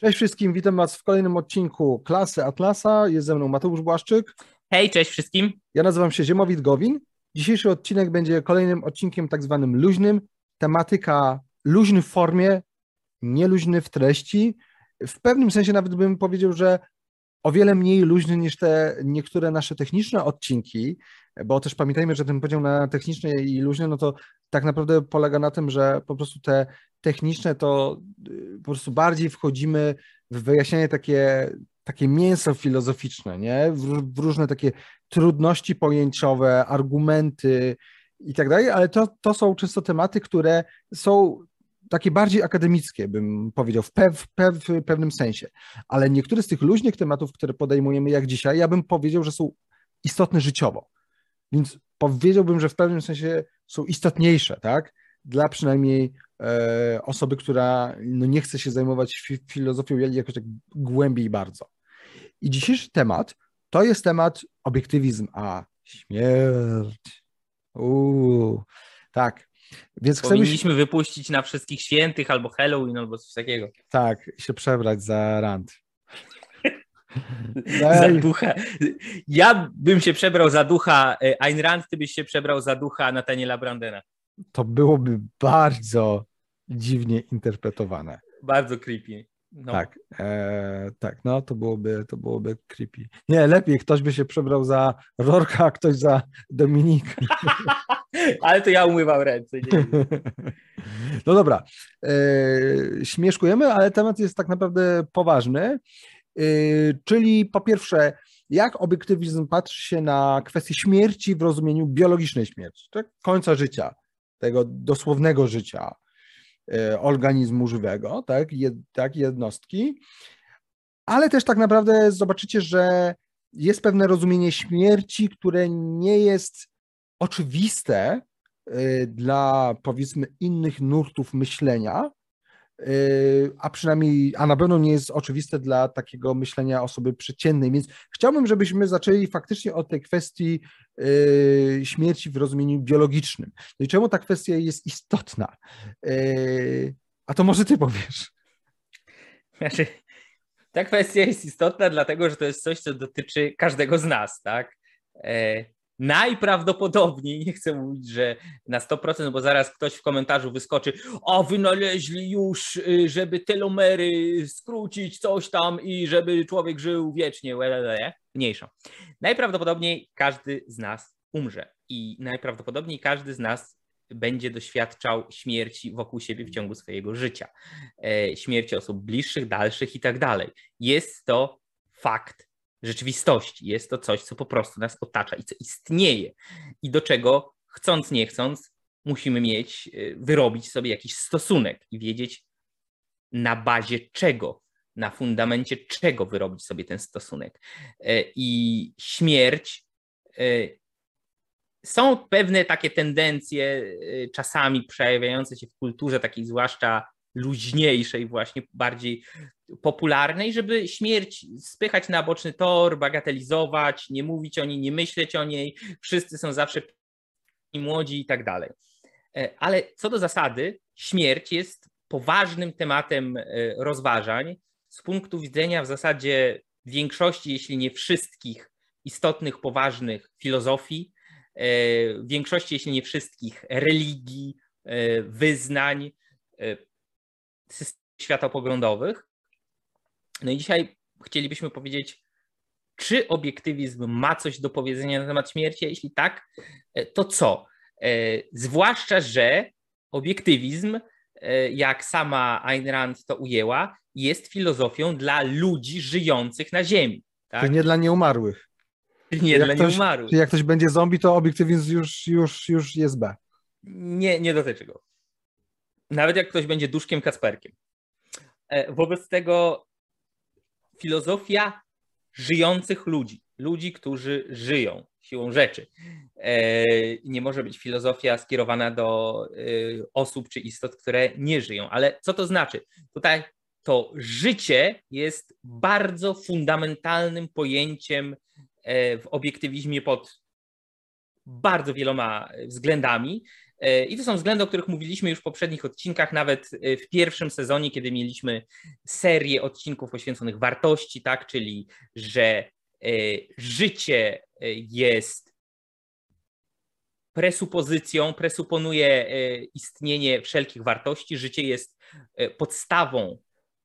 Cześć wszystkim, witam Was w kolejnym odcinku Klasy Atlasa. Jest ze mną Mateusz Błaszczyk. Hej, cześć wszystkim. Ja nazywam się Ziemowit Gowin. Dzisiejszy odcinek będzie kolejnym odcinkiem tak zwanym luźnym. Tematyka luźny w formie, nie luźny w treści. W pewnym sensie nawet bym powiedział, że o wiele mniej luźny niż te niektóre nasze techniczne odcinki, bo też pamiętajmy, że ten podział na techniczne i luźne, no to tak naprawdę polega na tym, że po prostu te techniczne to y, po prostu bardziej wchodzimy w wyjaśnianie takie, takie mięso filozoficzne, nie? W, w różne takie trudności pojęciowe, argumenty i tak dalej, ale to, to są często tematy, które są takie bardziej akademickie, bym powiedział, w, pew, pew, w pewnym sensie. Ale niektóre z tych luźnych tematów, które podejmujemy jak dzisiaj, ja bym powiedział, że są istotne życiowo. Więc powiedziałbym, że w pewnym sensie są istotniejsze, tak? Dla przynajmniej e, osoby, która no, nie chce się zajmować fi filozofią jakoś tak głębiej bardzo. I dzisiejszy temat to jest temat obiektywizm, a śmierć. Uuu, tak. Więc Powinniśmy chcemy... wypuścić na wszystkich świętych albo Halloween albo coś takiego. Tak, się przebrać za rand. za ducha. Ja bym się przebrał za ducha e, Ayn Rand, ty byś się przebrał za ducha Nathaniela Brandena. To byłoby bardzo dziwnie interpretowane. Bardzo creepy. No. Tak, e, tak, no to byłoby, to byłoby creepy. Nie, lepiej ktoś by się przebrał za Rorka, a ktoś za Dominik. Ale to ja umywam ręce. Nie? No dobra, e, śmieszkujemy, ale temat jest tak naprawdę poważny. E, czyli po pierwsze, jak obiektywizm patrzy się na kwestię śmierci w rozumieniu biologicznej śmierci, tak? końca życia, tego dosłownego życia organizmu żywego, tak, Jed, tak, jednostki, ale też tak naprawdę zobaczycie, że jest pewne rozumienie śmierci, które nie jest oczywiste e, dla powiedzmy innych nurtów myślenia, a przynajmniej, a na pewno nie jest oczywiste dla takiego myślenia osoby przeciętnej. Więc chciałbym, żebyśmy zaczęli faktycznie od tej kwestii yy, śmierci w rozumieniu biologicznym. No i czemu ta kwestia jest istotna? Yy, a to może ty powiesz. Znaczy, ta kwestia jest istotna, dlatego że to jest coś, co dotyczy każdego z nas, tak? Najprawdopodobniej, nie chcę mówić, że na 100%, bo zaraz ktoś w komentarzu wyskoczy, o wynaleźli już, y, żeby telomery skrócić, coś tam i żeby człowiek żył wiecznie, mniejsza. Najprawdopodobniej każdy z nas umrze i najprawdopodobniej każdy z nas będzie doświadczał śmierci wokół siebie w ciągu swojego życia. E, śmierci osób bliższych, dalszych i tak dalej. Jest to fakt rzeczywistości. Jest to coś, co po prostu nas otacza i co istnieje i do czego chcąc, nie chcąc, musimy mieć, y, wyrobić sobie jakiś stosunek i wiedzieć na bazie czego, na fundamencie czego wyrobić sobie ten stosunek. E, I śmierć. E, są pewne takie tendencje, y, czasami przejawiające się w kulturze, takiej zwłaszcza luźniejszej, właśnie bardziej popularnej, żeby śmierć spychać na boczny tor, bagatelizować, nie mówić o niej, nie myśleć o niej, wszyscy są zawsze młodzi i tak dalej. E, ale co do zasady, śmierć jest poważnym tematem e, rozważań z punktu widzenia w zasadzie większości, jeśli nie wszystkich istotnych, poważnych filozofii, e, większości, jeśli nie wszystkich religii, wyznań, systemów światopoglądowych. No i dzisiaj chcielibyśmy powiedzieć, czy obiektywizm ma coś do powiedzenia na temat śmierci? Jeśli tak, e, to co? E, zwłaszcza, że obiektywizm, e, jak sama Ayn Rand to ujęła, jest filozofią dla ludzi żyjących na Ziemi. Tak? Czyli nie dla nieumarłych. Nie jak dla ktoś, nieumarłych. Czyli jak ktoś będzie zombie, to obiektywizm już, już, już jest B. Nie, nie dotyczy go. Nawet jak ktoś będzie duszkiem Kasperkiem. Wobec tego filozofia żyjących ludzi, ludzi, którzy żyją siłą rzeczy. E, nie może być filozofia skierowana do e, osób czy istot, które nie żyją. Ale co to znaczy? Tutaj to życie jest bardzo fundamentalnym pojęciem e, w obiektywizmie pod bardzo wieloma względami. E, I to są względy, o których mówiliśmy już w poprzednich odcinkach, nawet e, w pierwszym sezonie, kiedy mieliśmy serię odcinków poświęconych wartości, tak, czyli że e, życie jest presupozycją, presuponuje istnienie wszelkich wartości. Życie jest podstawą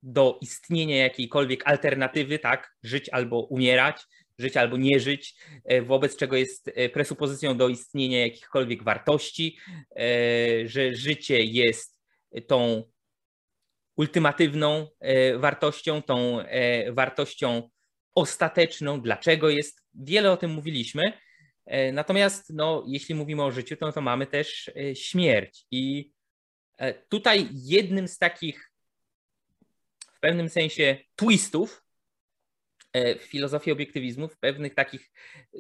do istnienia jakiejkolwiek alternatywy, tak? Żyć albo umierać żyć albo nie żyć, e, wobec czego jest e, presupozycją do istnienia jakichkolwiek wartości, e, że życie jest tą ultimatywną wartością, tą wartością ostateczną. Dlaczego jest? Wiele o tym mówiliśmy. Natomiast no, jeśli mówimy o życiu, to, to mamy też śmierć. I tutaj jednym z takich w pewnym sensie twistów w filozofii obiektywizmu, w pewnych takich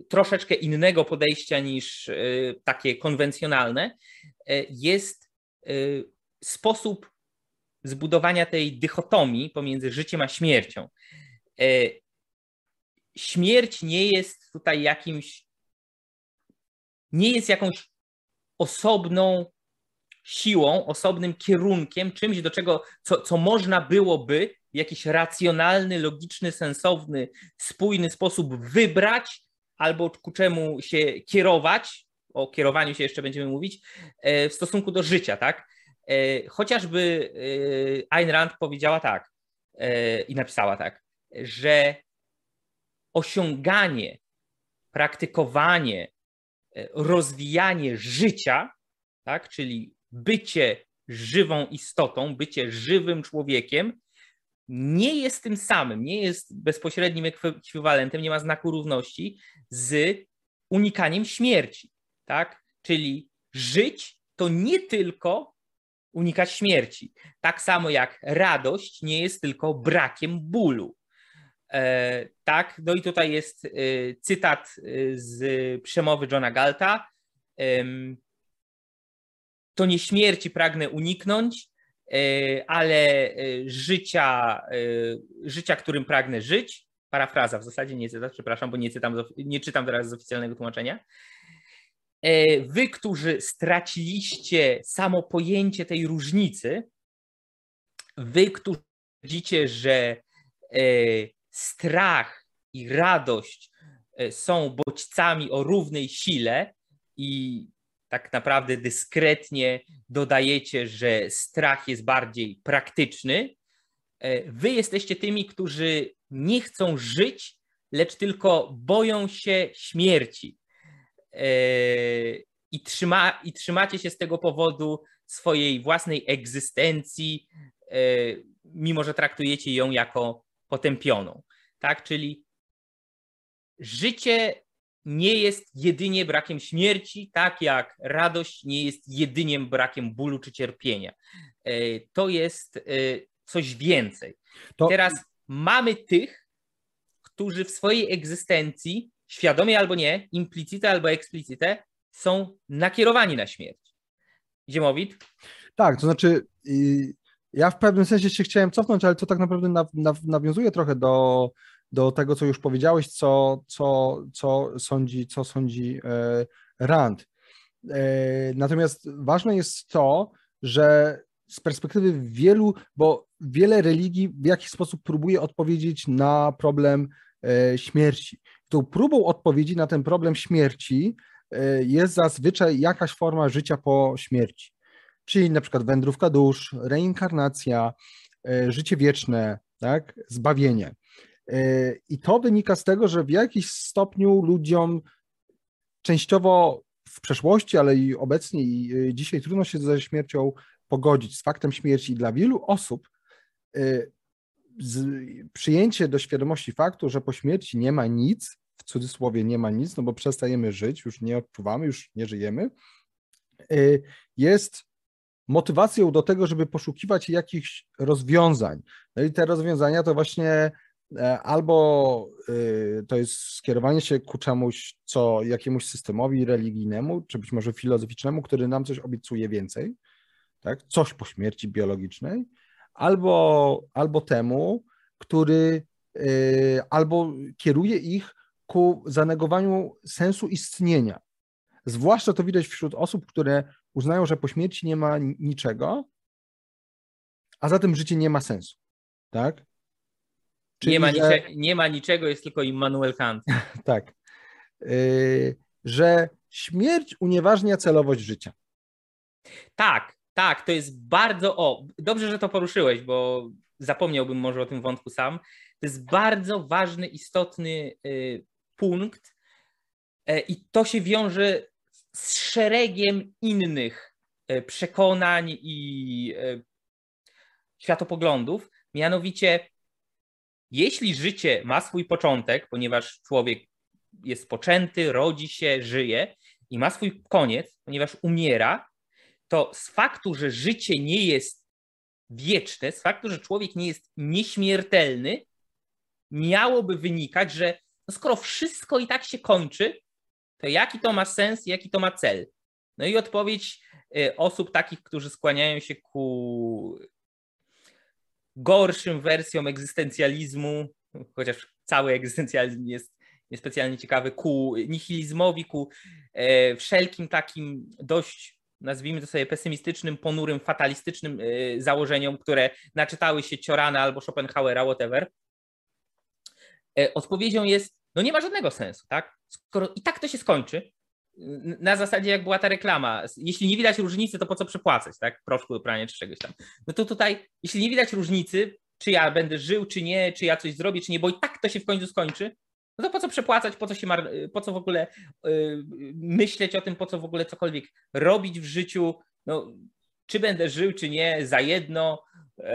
troszeczkę innego podejścia niż e, takie konwencjonalne, e, jest sposób zbudowania tej dychotomii pomiędzy życiem a śmiercią. Śmierć nie jest tutaj jakimś, nie jest jakąś osobną siłą, osobnym kierunkiem, czymś, do czego, co, co można byłoby jakiś racjonalny, logiczny, sensowny, spójny sposób wybrać albo ku czemu się kierować, o kierowaniu się jeszcze będziemy mówić, e, w stosunku do życia, tak? E, chociażby e, Ayn Rand powiedziała tak i napisała tak, że osiąganie, praktykowanie, rozwijanie życia, tak, czyli bycie żywą istotą, bycie żywym człowiekiem, nie jest tym samym, nie jest bezpośrednim ekwiwalentem, nie ma znaku równości z unikaniem śmierci. Tak? Czyli żyć to nie tylko unikać śmierci. Tak samo jak radość nie jest tylko brakiem bólu. E, tak, no i tutaj jest e, cytat e, z przemowy Johna Galta. To nie śmierci pragnę uniknąć, ale e, życia, e, życia, którym pragnę żyć, parafraza w zasadzie, nie cytat, przepraszam, bo nie, czytam, nie czytam teraz z oficjalnego tłumaczenia. Wy, którzy straciliście samo pojęcie tej różnicy, wy, którzy widzicie, że strach i radość są bodźcami o równej sile i tak naprawdę dyskretnie dodajecie, że strach jest bardziej praktyczny. E, wy jesteście tymi, którzy nie chcą żyć, lecz tylko boją się śmierci. E, I, trzyma, I trzymacie się z tego powodu swojej własnej egzystencji, e, mimo że traktujecie ją jako potępioną. Tak? Czyli życie nie jest jedynie brakiem śmierci, tak jak radość nie jest jedynie brakiem bólu czy cierpienia. E, to jest e, coś więcej. To... Teraz mamy tych, którzy w swojej egzystencji, świadomie albo nie, implicite albo eksplicite, są nakierowani na śmierć. Ziemowit? Tak, to znaczy ja w pewnym sensie się chciałem cofnąć, ale to tak naprawdę nawiązuje trochę do do tego, co już powiedziałeś, co, co, co sądzi, co sądzi e, Rand. E, natomiast ważne jest to, że z perspektywy wielu, bo wiele religii w jakiś sposób próbuje odpowiedzieć na problem e, śmierci. Tą próbą odpowiedzi na ten problem śmierci jest zazwyczaj jakaś forma życia po śmierci. Czyli na przykład wędrówka dusz, reinkarnacja, życie wieczne, tak, zbawienie. E, I to wynika z tego, że w jakiś stopniu ludziom częściowo w przeszłości, ale i obecnie i e, dzisiaj trudno się ze śmiercią pogodzić, z faktem śmierci. Dla wielu osób e, przyjęcie do świadomości faktu, że po śmierci nie ma nic, w cudzysłowie nie ma nic, no bo przestajemy żyć, już nie odczuwamy, już nie żyjemy, jest motywacją do tego, żeby poszukiwać jakichś rozwiązań. No i te rozwiązania to właśnie albo y, to jest skierowanie się ku czemuś, co jakiemuś systemowi religijnemu, czy być może filozoficznemu, który nam coś obiecuje więcej, tak? coś po śmierci biologicznej, albo, albo temu, który y, albo kieruje ich ku zanegowaniu sensu istnienia. Zwłaszcza to widać wśród osób, które uznają, że po śmierci nie ma niczego, a zatem życie nie ma sensu. Tak? Czyli, nie, ma że... nie ma niczego, jest tylko Immanuel Kant. tak. Yy, że śmierć unieważnia celowość życia. Tak, tak, to jest bardzo. O, dobrze, że to poruszyłeś, bo zapomniałbym może o tym wątku sam. To jest bardzo ważny, istotny y, punkt y, i to się wiąże z szeregiem innych y, przekonań i y, światopoglądów. Mianowicie, jeśli życie ma swój początek, ponieważ człowiek jest poczęty, rodzi się, żyje i ma swój koniec, ponieważ umiera, to z faktu, że życie nie jest wieczne, z faktu, że człowiek nie jest nieśmiertelny, miałoby wynikać, że no skoro wszystko i tak się kończy, to jaki to ma sens, jaki to ma cel? No i odpowiedź y, osób takich, którzy skłaniają się ku gorszym wersjom egzystencjalizmu, chociaż cały egzystencjalizm jest niespecjalnie ciekawy, ku nihilizmowi, ku e, wszelkim takim dość nazwijmy to sobie pesymistycznym, ponurym, fatalistycznym e, założeniom, które naczytały się Ciorana albo Schopenhauera, whatever. E, odpowiedzią jest, no nie ma żadnego sensu, tak? Skoro i tak to się skończy, na zasadzie jak była ta reklama, jeśli nie widać różnicy, to po co przepłacać, tak? Proszku do prania czy czegoś tam. No to tutaj, jeśli nie widać różnicy, czy ja będę żył, czy nie, czy ja coś zrobię, czy nie, bo i tak to się w końcu skończy, no to po co przepłacać, po co się mar... po co w ogóle yy, myśleć o tym, po co w ogóle cokolwiek robić w życiu, no czy będę żył, czy nie, za jedno, yy,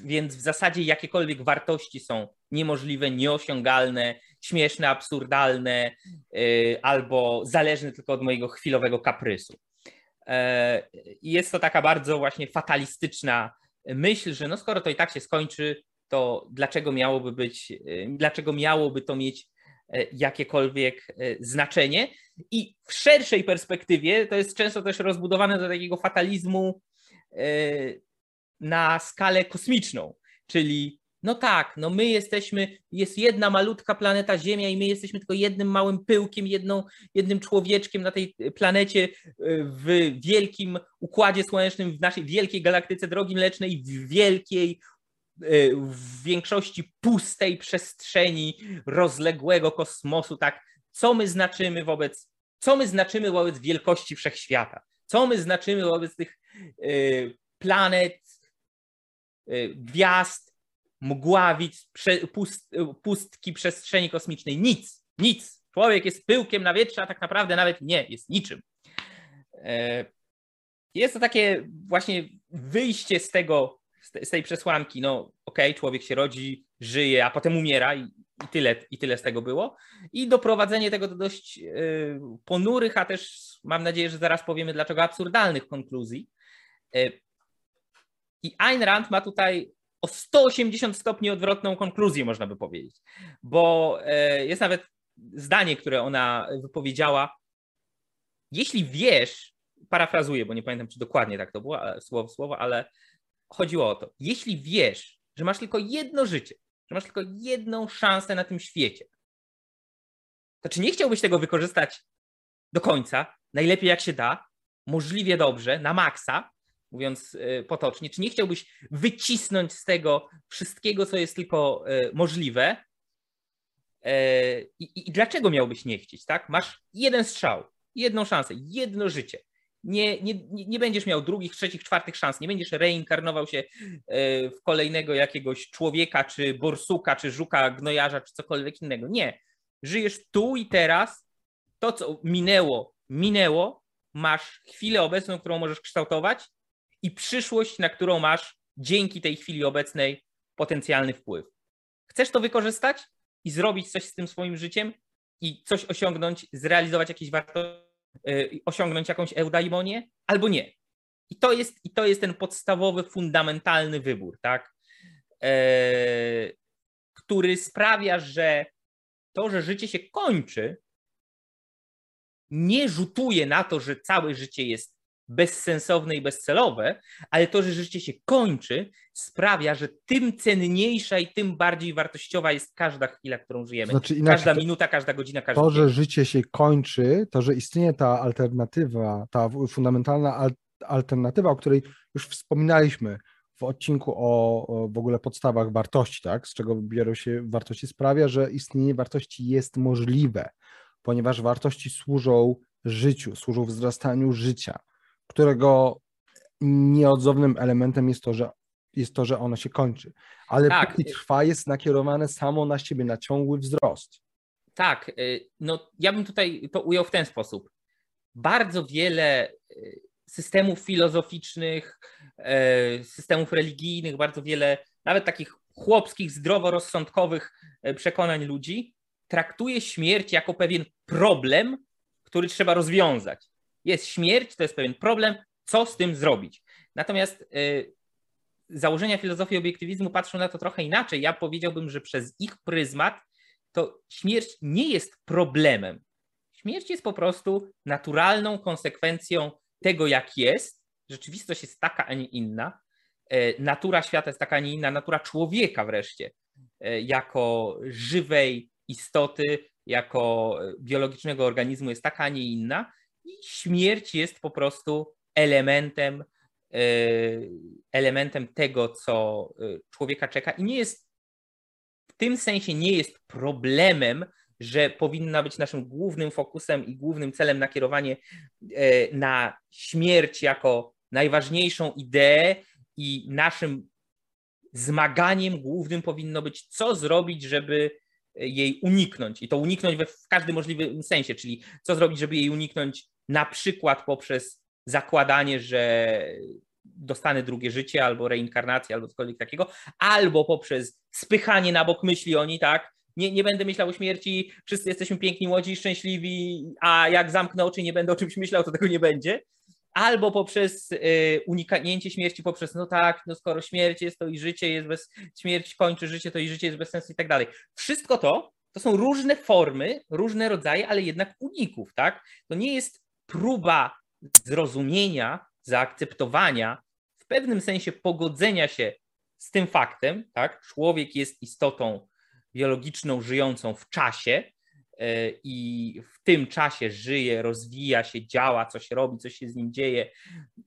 więc w zasadzie jakiekolwiek wartości są niemożliwe, nieosiągalne, śmieszne, absurdalne yy, albo zależne tylko od mojego chwilowego kaprysu. Jest to taka bardzo właśnie fatalistyczna myśl, że no skoro to i tak się skończy, to dlaczego miałoby być, y, dlaczego miałoby to mieć e, jakiekolwiek e, znaczenie. I w szerszej perspektywie to jest często też rozbudowane do takiego fatalizmu e, na skalę kosmiczną, czyli no tak, no my jesteśmy, jest jedna malutka planeta Ziemia i my jesteśmy tylko jednym małym pyłkiem, jedną, jednym człowieczkiem na tej planecie w wielkim układzie słonecznym, w naszej wielkiej galaktyce drogi mlecznej, w wielkiej Y, w większości pustej przestrzeni rozległego kosmosu, tak, co my znaczymy wobec, co my znaczymy wobec wielkości wszechświata, co my znaczymy wobec tych y, planet, gwiazd, mgławic, pust, pustki przestrzeni kosmicznej, nic, nic. Człowiek jest pyłkiem na wietrze, a tak naprawdę nawet nie, jest niczym. E, jest to takie właśnie wyjście z tego z tej przesłanki, no okej, okay, człowiek się rodzi, żyje, a potem umiera i, i, tyle, i tyle z tego było. I doprowadzenie tego do dość y, ponurych, a też mam nadzieję, że zaraz powiemy dlaczego absurdalnych konkluzji. Y, I Ayn Rand ma tutaj o 180 stopni odwrotną konkluzję, można by powiedzieć, bo y, jest nawet zdanie, które ona wypowiedziała. Jeśli wiesz, parafrazuję, bo nie pamiętam, czy dokładnie tak to było, słowo w słowo, ale chodziło o to, jeśli wiesz, że masz tylko jedno życie, że masz tylko jedną szansę na tym świecie, to czy nie chciałbyś tego wykorzystać do końca, najlepiej jak się da, możliwie dobrze, na maksa, mówiąc y, potocznie, czy nie chciałbyś wycisnąć z tego wszystkiego, co jest tylko y, możliwe? E, I, i dlaczego miałbyś nie chcieć, tak? Masz jeden strzał, jedną szansę, jedno życie nie, nie, nie będziesz miał drugich, trzecich, czwartych szans, nie będziesz reinkarnował się e, w kolejnego jakiegoś człowieka, czy borsuka, czy żuka, gnojarza, czy cokolwiek innego. Nie. Żyjesz tu i teraz. To, co minęło, minęło. Masz chwilę obecną, którą możesz kształtować i przyszłość, na którą masz dzięki tej chwili obecnej potencjalny wpływ. Chcesz to wykorzystać i zrobić coś z tym swoim życiem i coś osiągnąć, zrealizować jakieś wartości Y, osiągnąć jakąś eudaimonię, albo nie. I to jest, i to jest ten podstawowy, fundamentalny wybór, tak? E, który sprawia, że to, że życie się kończy, nie rzutuje na to, że całe życie jest bezsensowne i bezcelowe, ale to, że życie się kończy, sprawia, że tym cenniejsza i tym bardziej wartościowa jest każda chwila, którą żyjemy. Znaczy każda minuta, każda godzina, każdy To, że życie się kończy, to, że istnieje ta alternatywa, ta fundamentalna alternatywa, o której już wspominaliśmy w odcinku o, o w ogóle podstawach wartości, tak? z czego biorą się wartości, sprawia, że istnienie wartości jest możliwe, ponieważ wartości służą życiu, służą wzrastaniu życia którego nieodzownym elementem jest to, że jest to, że ono się kończy. Ale tak. póki trwa, jest nakierowane samo na siebie, na ciągły wzrost. Tak, y, no ja bym tutaj to ujął w ten sposób. Bardzo wiele y, systemów filozoficznych, y, systemów religijnych, bardzo wiele nawet takich chłopskich, zdroworozsądkowych przekonań ludzi traktuje śmierć jako pewien problem, który trzeba rozwiązać jest śmierć, to jest pewien problem, co z tym zrobić. Natomiast y, założenia filozofii obiektywizmu patrzą na to trochę inaczej. Ja powiedziałbym, że przez ich pryzmat to śmierć nie jest problemem. Śmierć jest po prostu naturalną konsekwencją tego, jak jest. Rzeczywistość jest taka, a nie inna. Y, natura świata jest taka, a nie inna. Natura człowieka wreszcie, y, jako żywej istoty, jako biologicznego organizmu jest taka, a nie inna. Śmierć jest po prostu elementem, e, elementem tego, co e, człowieka czeka i nie jest w tym sensie nie jest problemem, że powinna być naszym głównym fokusem i głównym celem nakierowanie e, na śmierć jako najważniejszą ideę i naszym zmaganiem głównym powinno być, co zrobić, żeby jej uniknąć. I to uniknąć we, w każdym możliwym sensie, czyli co zrobić, żeby jej uniknąć na przykład poprzez zakładanie, że dostanę drugie życie albo reinkarnację albo cokolwiek takiego, albo poprzez spychanie na bok myśli oni, tak, nie, nie będę myślał o śmierci, wszyscy jesteśmy piękni, młodzi szczęśliwi, a jak zamknę oczy nie będę o czymś myślał, to tego nie będzie. Albo poprzez y, uniknięcie śmierci, poprzez no tak, no skoro śmierć jest, to i życie jest bez, śmierć kończy życie, to i życie jest bez sensu i tak dalej. Wszystko to, to są różne formy, różne rodzaje, ale jednak uników, tak? To nie jest próba zrozumienia, zaakceptowania, w pewnym sensie pogodzenia się z tym faktem, tak? Człowiek jest istotą biologiczną, żyjącą w czasie e, i w tym czasie żyje, rozwija się, działa, coś robi, coś się z nim dzieje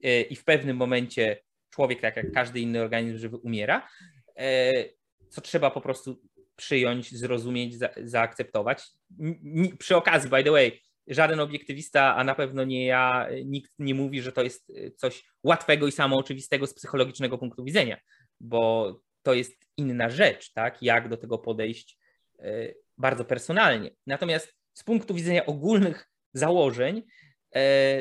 e, i w pewnym momencie człowiek, tak jak każdy inny organizm żywy, umiera, e, co trzeba po prostu przyjąć, zrozumieć, zaakceptować. Przy okazji, by the way, żaden obiektywista, a na pewno nie ja, nikt nie mówi, że to jest coś łatwego i samooczywistego z psychologicznego punktu widzenia, bo to jest inna rzecz, tak? Jak do tego podejść y, bardzo personalnie. Natomiast z punktu widzenia ogólnych założeń, y,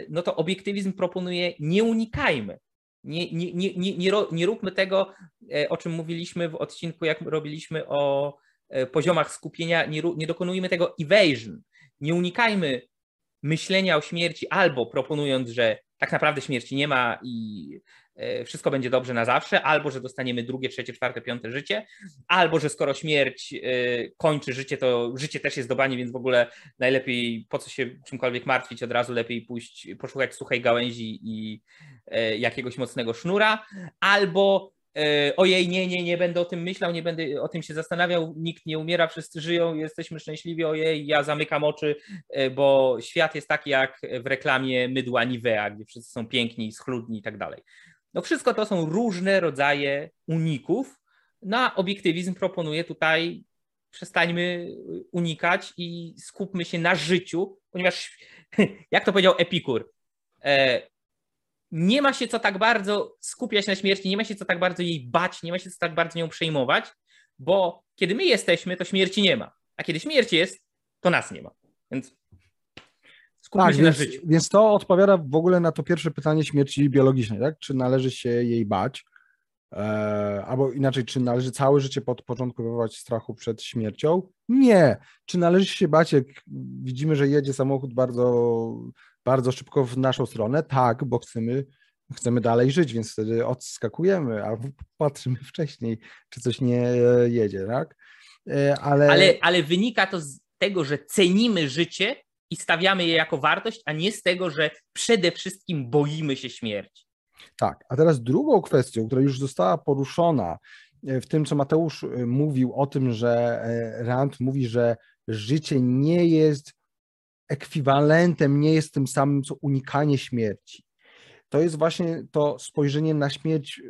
no to obiektywizm proponuje nie unikajmy. Nie, nie, nie, nie, nie, nie róbmy tego, o czym mówiliśmy w odcinku, jak robiliśmy o poziomach skupienia, nie, nie dokonujmy tego evasion. Nie unikajmy myślenia o śmierci, albo proponując, że tak naprawdę śmierci nie ma i e, wszystko będzie dobrze na zawsze, albo że dostaniemy drugie, trzecie, czwarte, piąte życie, albo że skoro śmierć e, kończy życie, to życie też jest dobanie, więc w ogóle najlepiej po co się czymkolwiek martwić, od razu lepiej pójść, poszukać suchej gałęzi i e, jakiegoś mocnego sznura, albo ojej, nie, nie, nie będę o tym myślał, nie będę o tym się zastanawiał, nikt nie umiera, wszyscy żyją, jesteśmy szczęśliwi, ojej, ja zamykam oczy, e, bo świat jest taki jak w reklamie mydła Nivea, gdzie wszyscy są piękni, schludni i tak dalej. No wszystko to są różne rodzaje uników, na obiektywizm proponuje tutaj przestańmy unikać i skupmy się na życiu, ponieważ jak to powiedział Epikur, e, nie ma się co tak bardzo skupiać na śmierci, nie ma się co tak bardzo jej bać, nie ma się co tak bardzo nią przejmować, bo kiedy my jesteśmy, to śmierci nie ma, a kiedy śmierć jest, to nas nie ma. Więc skupmy tak, się więc, na życiu. Więc to odpowiada w ogóle na to pierwsze pytanie śmierci biologicznej, tak? Czy należy się jej bać? E, albo inaczej, czy należy całe życie podporządkowywać strachu przed śmiercią? Nie. Czy należy się bać, jak widzimy, że jedzie samochód bardzo bardzo szybko w naszą stronę, tak, bo chcemy, chcemy dalej żyć, więc wtedy odskakujemy, albo patrzymy wcześniej, czy coś nie jedzie, tak? E, ale... ale, ale wynika to z tego, że cenimy życie i stawiamy je jako wartość, a nie z tego, że przede wszystkim boimy się śmierci. Tak, a teraz drugą kwestią, która już została poruszona e, w tym, co Mateusz e, mówił o tym, że e, Rand mówi, że życie nie jest ekwiwalentem, nie jest tym samym, co unikanie śmierci. To jest właśnie to spojrzenie na śmierć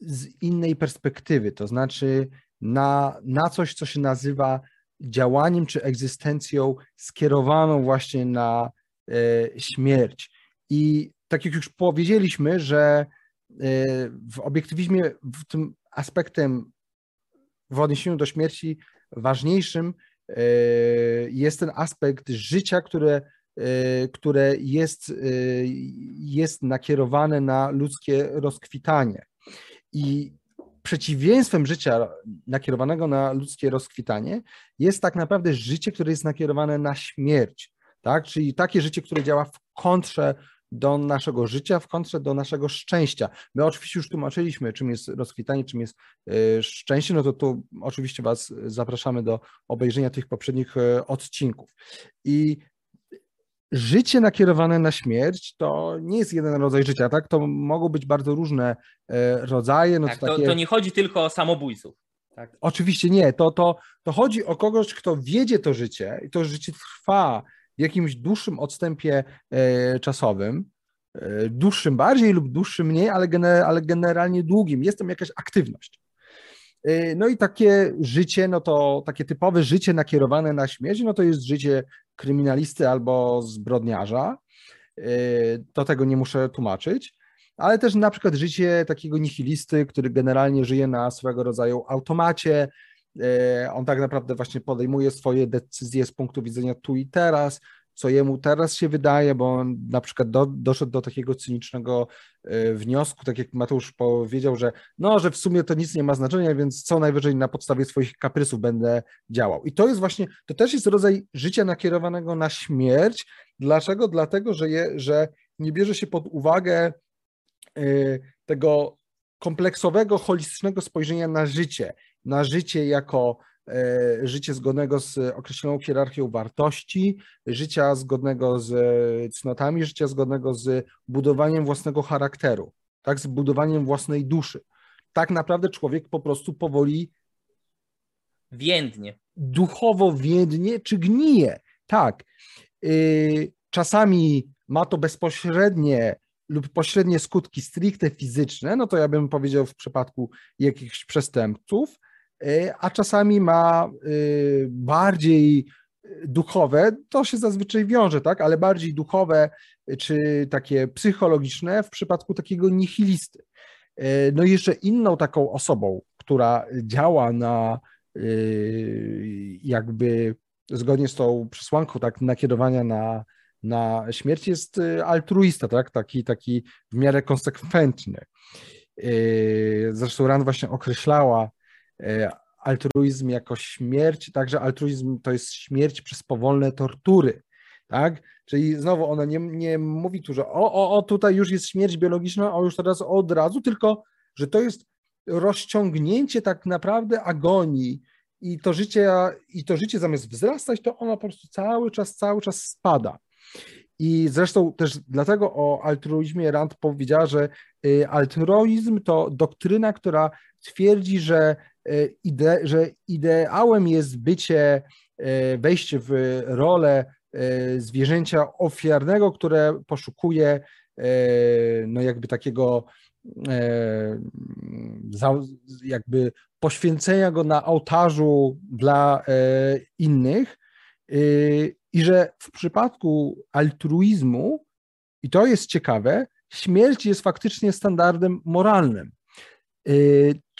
z innej perspektywy, to znaczy na, na coś, co się nazywa działaniem czy egzystencją skierowaną właśnie na śmierć. I tak jak już powiedzieliśmy, że e, w obiektywizmie w tym aspektem w odniesieniu do śmierci ważniejszym jest ten aspekt życia, które, e, które jest, jest nakierowane na ludzkie rozkwitanie. I przeciwieństwem życia nakierowanego na ludzkie rozkwitanie jest tak naprawdę życie, które jest nakierowane na śmierć. Tak? Czyli takie życie, które działa w kontrze do naszego życia w kontrze do naszego szczęścia. My oczywiście już tłumaczyliśmy, czym jest rozkwitanie, czym jest e, szczęście, no to tu oczywiście Was zapraszamy do obejrzenia tych poprzednich e, odcinków. I życie nakierowane na śmierć to nie jest jeden rodzaj życia, tak? To mogą być bardzo różne e, rodzaje. No tak, to, takie... to nie chodzi tylko o samobójców. Tak. Oczywiście nie. To, to, to chodzi o kogoś, kto wiedzie to życie i to życie trwa jakimś dłuższym odstępie e, czasowym, e, dłuższym bardziej lub dłuższym mniej, ale, gener, ale generalnie długim. Jest tam jakaś aktywność. E, no i takie życie, no to takie typowe życie nakierowane na śmierć, no to jest życie kryminalisty albo zbrodniarza. Do tego nie muszę tłumaczyć, ale też na przykład życie takiego nihilisty, który generalnie żyje na swego rodzaju automacie, on tak naprawdę właśnie podejmuje swoje decyzje z punktu widzenia tu i teraz, co jemu teraz się wydaje, bo on na przykład do, doszedł do takiego cynicznego e, wniosku, tak jak Mateusz powiedział, że no, że w sumie to nic nie ma znaczenia, więc co najwyżej na podstawie swoich kaprysów będę działał. I to jest właśnie, to też jest rodzaj życia nakierowanego na śmierć. Dlaczego? Dlatego, że, je, że nie bierze się pod uwagę e, tego kompleksowego, holistycznego spojrzenia na życie na życie jako e, życie zgodnego z określoną hierarchią wartości, życia zgodnego z cnotami, życia zgodnego z budowaniem własnego charakteru, tak, z budowaniem własnej duszy. Tak naprawdę człowiek po prostu powoli więdnie. Duchowo więdnie czy gnije. Tak. Y, czasami ma to bezpośrednie lub pośrednie skutki stricte fizyczne, no to ja bym powiedział w przypadku jakichś przestępców, a czasami ma e, bardziej duchowe, to się zazwyczaj wiąże, tak, ale bardziej duchowe czy takie psychologiczne w przypadku takiego nihilisty. E, no i jeszcze inną taką osobą, która działa na jakby zgodnie z tą przesłanką tak nakierowania na, na śmierć jest altruista, tak, taki, taki w miarę konsekwentny. Zresztą Rand właśnie określała E, altruizm jako śmierć, także altruizm to jest śmierć przez powolne tortury, tak? Czyli znowu ona nie, nie mówi tu, że o, o, o, tutaj już jest śmierć biologiczna, o już teraz od razu, tylko że to jest rozciągnięcie tak naprawdę agonii i to życie, i to życie zamiast wzrastać, to ono po prostu cały czas, cały czas spada. I zresztą też dlatego o altruizmie Rand powiedziała, że y, altruizm to doktryna, która twierdzi, że E, ide, że ideałem jest bycie, e, wejście w rolę e, zwierzęcia ofiarnego, które poszukuje no jakby takiego jakby poświęcenia go na ołtarzu dla innych i że w przypadku altruizmu, i to jest ciekawe, śmierć jest faktycznie standardem moralnym.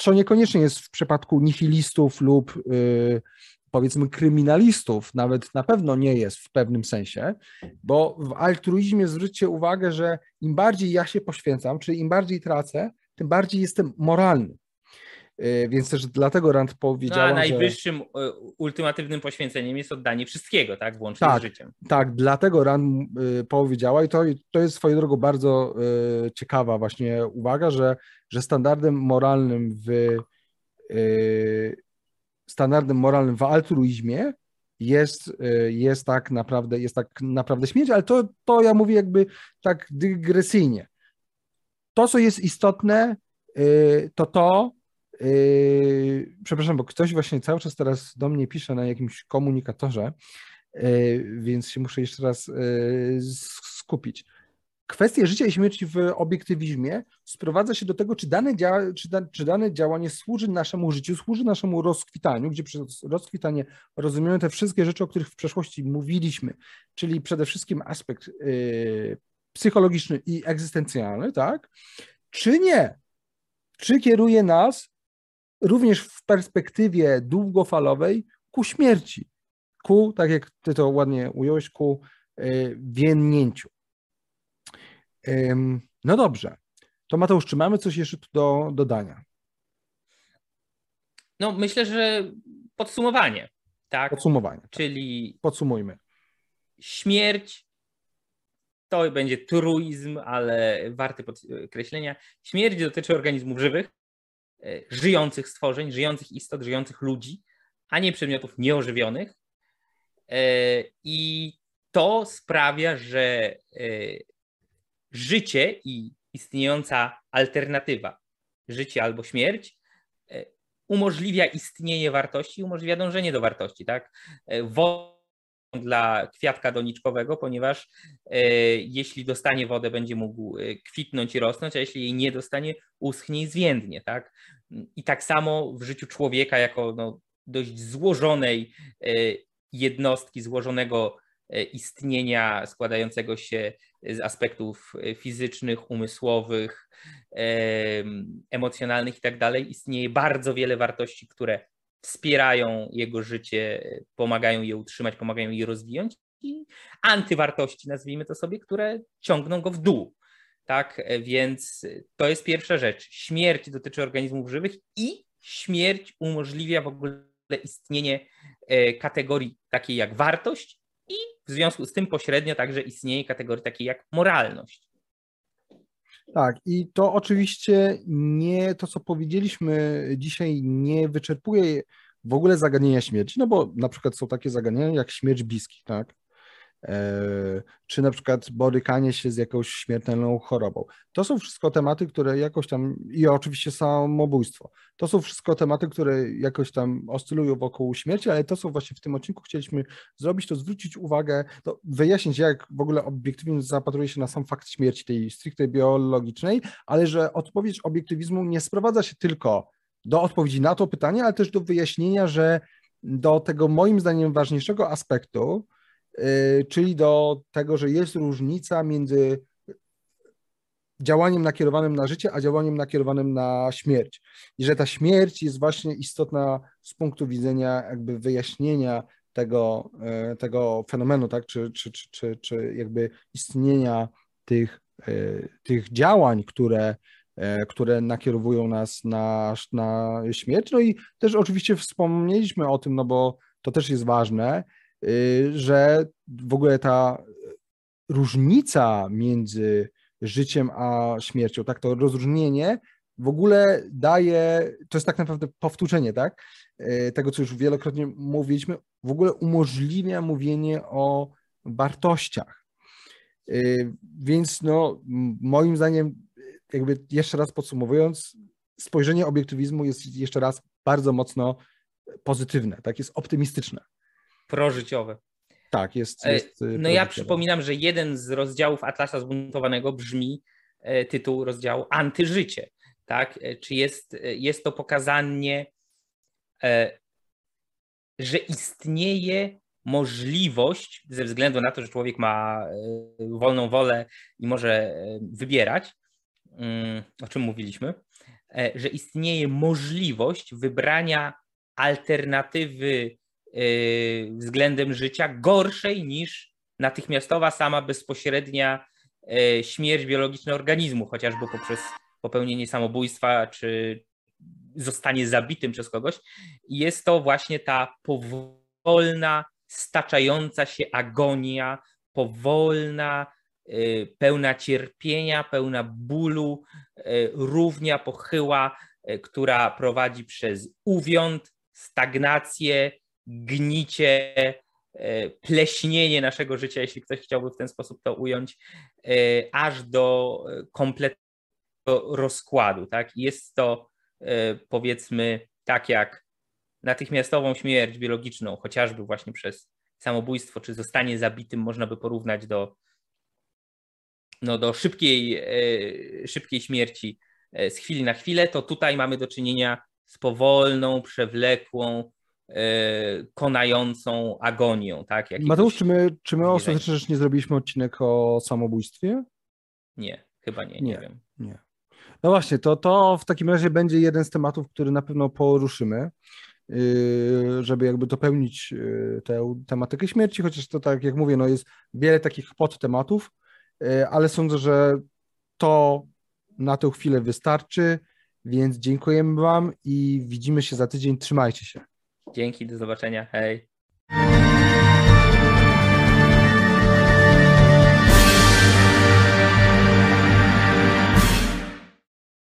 Co niekoniecznie jest w przypadku nihilistów lub y, powiedzmy kryminalistów, nawet na pewno nie jest w pewnym sensie, bo w altruizmie zwróćcie uwagę, że im bardziej ja się poświęcam, czyli im bardziej tracę, tym bardziej jestem moralny. Y, więc też dlatego Rand powiedziała, no, a najwyższym że... ultimatywnym poświęceniem jest oddanie wszystkiego, tak? Włącznie tak, z życiem. Tak, dlatego Rand y, powiedziała i to, to jest swoją drogą bardzo y, ciekawa właśnie uwaga, że, że standardem moralnym w standardem moralnym w altruizmie jest, jest tak naprawdę, jest tak naprawdę śmierć, ale to, to ja mówię jakby tak dygresyjnie. To, co jest istotne, to to, przepraszam, bo ktoś właśnie cały czas teraz do mnie pisze na jakimś komunikatorze, więc się muszę jeszcze raz skupić kwestia życia i śmierci w obiektywizmie sprowadza się do tego, czy dane, dzia czy, da czy dane działanie służy naszemu życiu, służy naszemu rozkwitaniu, gdzie przez rozkwitanie rozumiemy te wszystkie rzeczy, o których w przeszłości mówiliśmy, czyli przede wszystkim aspekt yy, psychologiczny i egzystencjalny, tak? Czy nie? Czy kieruje nas również w perspektywie długofalowej ku śmierci, ku, tak jak ty to ładnie ująłeś, ku yy, więnięciu. No dobrze. To Mateusz, czy mamy coś jeszcze tu do dodania? No myślę, że podsumowanie. Tak? Podsumowanie. Tak. Czyli podsumujmy. Śmierć to będzie truizm, ale warty podkreślenia. Śmierć dotyczy organizmów żywych, żyjących stworzeń, żyjących istot, żyjących ludzi, a nie przedmiotów nieożywionych. E, I to sprawia, że e, życie i istniejąca alternatywa, życie albo śmierć, e, umożliwia istnienie wartości, umożliwia dążenie do wartości, tak? E, dla kwiatka doniczkowego, ponieważ e, jeśli dostanie wodę, będzie mógł kwitnąć i rosnąć, a jeśli jej nie dostanie, uschnie i zwiędnie, tak? I tak samo w życiu człowieka jako no, dość złożonej jednostki, złożonego istnienia składającego się z aspektów e, fizycznych, umysłowych, emocjonalnych i tak istnieje bardzo wiele wartości, które wspierają jego życie, pomagają je utrzymać, pomagają je rozwijać i antywartości, nazwijmy to sobie, które ciągną go w dół. Tak, więc to jest pierwsza rzecz. Śmierć dotyczy organizmów żywych i śmierć umożliwia w ogóle istnienie e, kategorii takiej jak wartość i w związku z tym pośrednio także istnieje kategoria takiej jak moralność. Tak, i to oczywiście nie to, co powiedzieliśmy dzisiaj, nie wyczerpuje w ogóle zagadnienia śmierci, no bo na przykład są takie zagadnienia jak śmierć bliskich, tak? E, czy na przykład borykanie się z jakąś śmiertelną chorobą. To są wszystko tematy, które jakoś tam, i oczywiście samobójstwo, to są wszystko tematy, które jakoś tam oscylują wokół śmierci, ale to, co właśnie w tym odcinku chcieliśmy zrobić, to zwrócić uwagę, to wyjaśnić, jak w ogóle obiektywizm zapatruje się na sam fakt śmierci, tej stricte biologicznej, ale że odpowiedź obiektywizmu nie sprowadza się tylko do odpowiedzi na to pytanie, ale też do wyjaśnienia, że do tego moim zdaniem ważniejszego aspektu, czyli do tego, że jest różnica między działaniem nakierowanym na życie, a działaniem nakierowanym na śmierć. I że ta śmierć jest właśnie istotna z punktu widzenia jakby wyjaśnienia tego, y, tego fenomenu, tak? czy, czy, czy, czy, czy jakby istnienia tych, y, tych działań, które, które nakierowują nas na, na śmierć. No i też oczywiście wspomnieliśmy o tym, no bo to też jest ważne, Y, że w ogóle ta różnica między życiem a śmiercią, tak, to rozróżnienie w ogóle daje, to jest tak naprawdę powtórzenie, tak, y, tego, co już wielokrotnie mówiliśmy, w ogóle umożliwia mówienie o wartościach. Y, więc no, moim zdaniem, jakby jeszcze raz podsumowując, spojrzenie obiektywizmu jest jeszcze raz bardzo mocno pozytywne, tak, jest optymistyczne prożyciowe. Tak, jest. E, jest no ja przypominam, że jeden z rozdziałów Atlasa Zbuntowanego brzmi e, tytuł rozdziału Antyżycie. Tak? E, czy jest, jest to pokazanie, że istnieje możliwość, ze względu na to, że człowiek ma wolną wolę i może wybierać, mm, o czym mówiliśmy, że istnieje możliwość wybrania alternatywy względem życia gorszej niż natychmiastowa, sama bezpośrednia y, śmierć biologiczna organizmu, chociażby poprzez popełnienie samobójstwa czy zostanie zabitym przez kogoś. Jest to właśnie ta powolna, staczająca się agonia, powolna, y, pełna cierpienia, pełna bólu, równia pochyła, która prowadzi przez uwiąd, stagnację, gnicie, e, pleśnienie naszego życia, jeśli ktoś chciałby w ten sposób to ująć, aż do kompletnego rozkładu. Tak? Jest to powiedzmy tak jak natychmiastową śmierć biologiczną, chociażby właśnie przez samobójstwo, czy zostanie zabitym, można by porównać do, no, do szybkiej, szybkiej śmierci z chwili na chwilę, to tutaj mamy do czynienia z powolną, przewlekłą, e, konającą agonią. Tak? Jakiegoś Mateusz, czy my, czy my ostatecznie rzecz nie zrobiliśmy odcinek o samobójstwie? Nie, chyba nie, nie, nie wiem. Nie. No właśnie, to, to w takim razie będzie jeden z tematów, który na pewno poruszymy, yy, żeby jakby dopełnić yy, tę tematykę śmierci, chociaż to tak jak mówię, no jest wiele takich podtematów, yy, ale sądzę, że to na tę chwilę wystarczy. Więc dziękujemy Wam i widzimy się za tydzień. Trzymajcie się. Dzięki, do zobaczenia. Hej.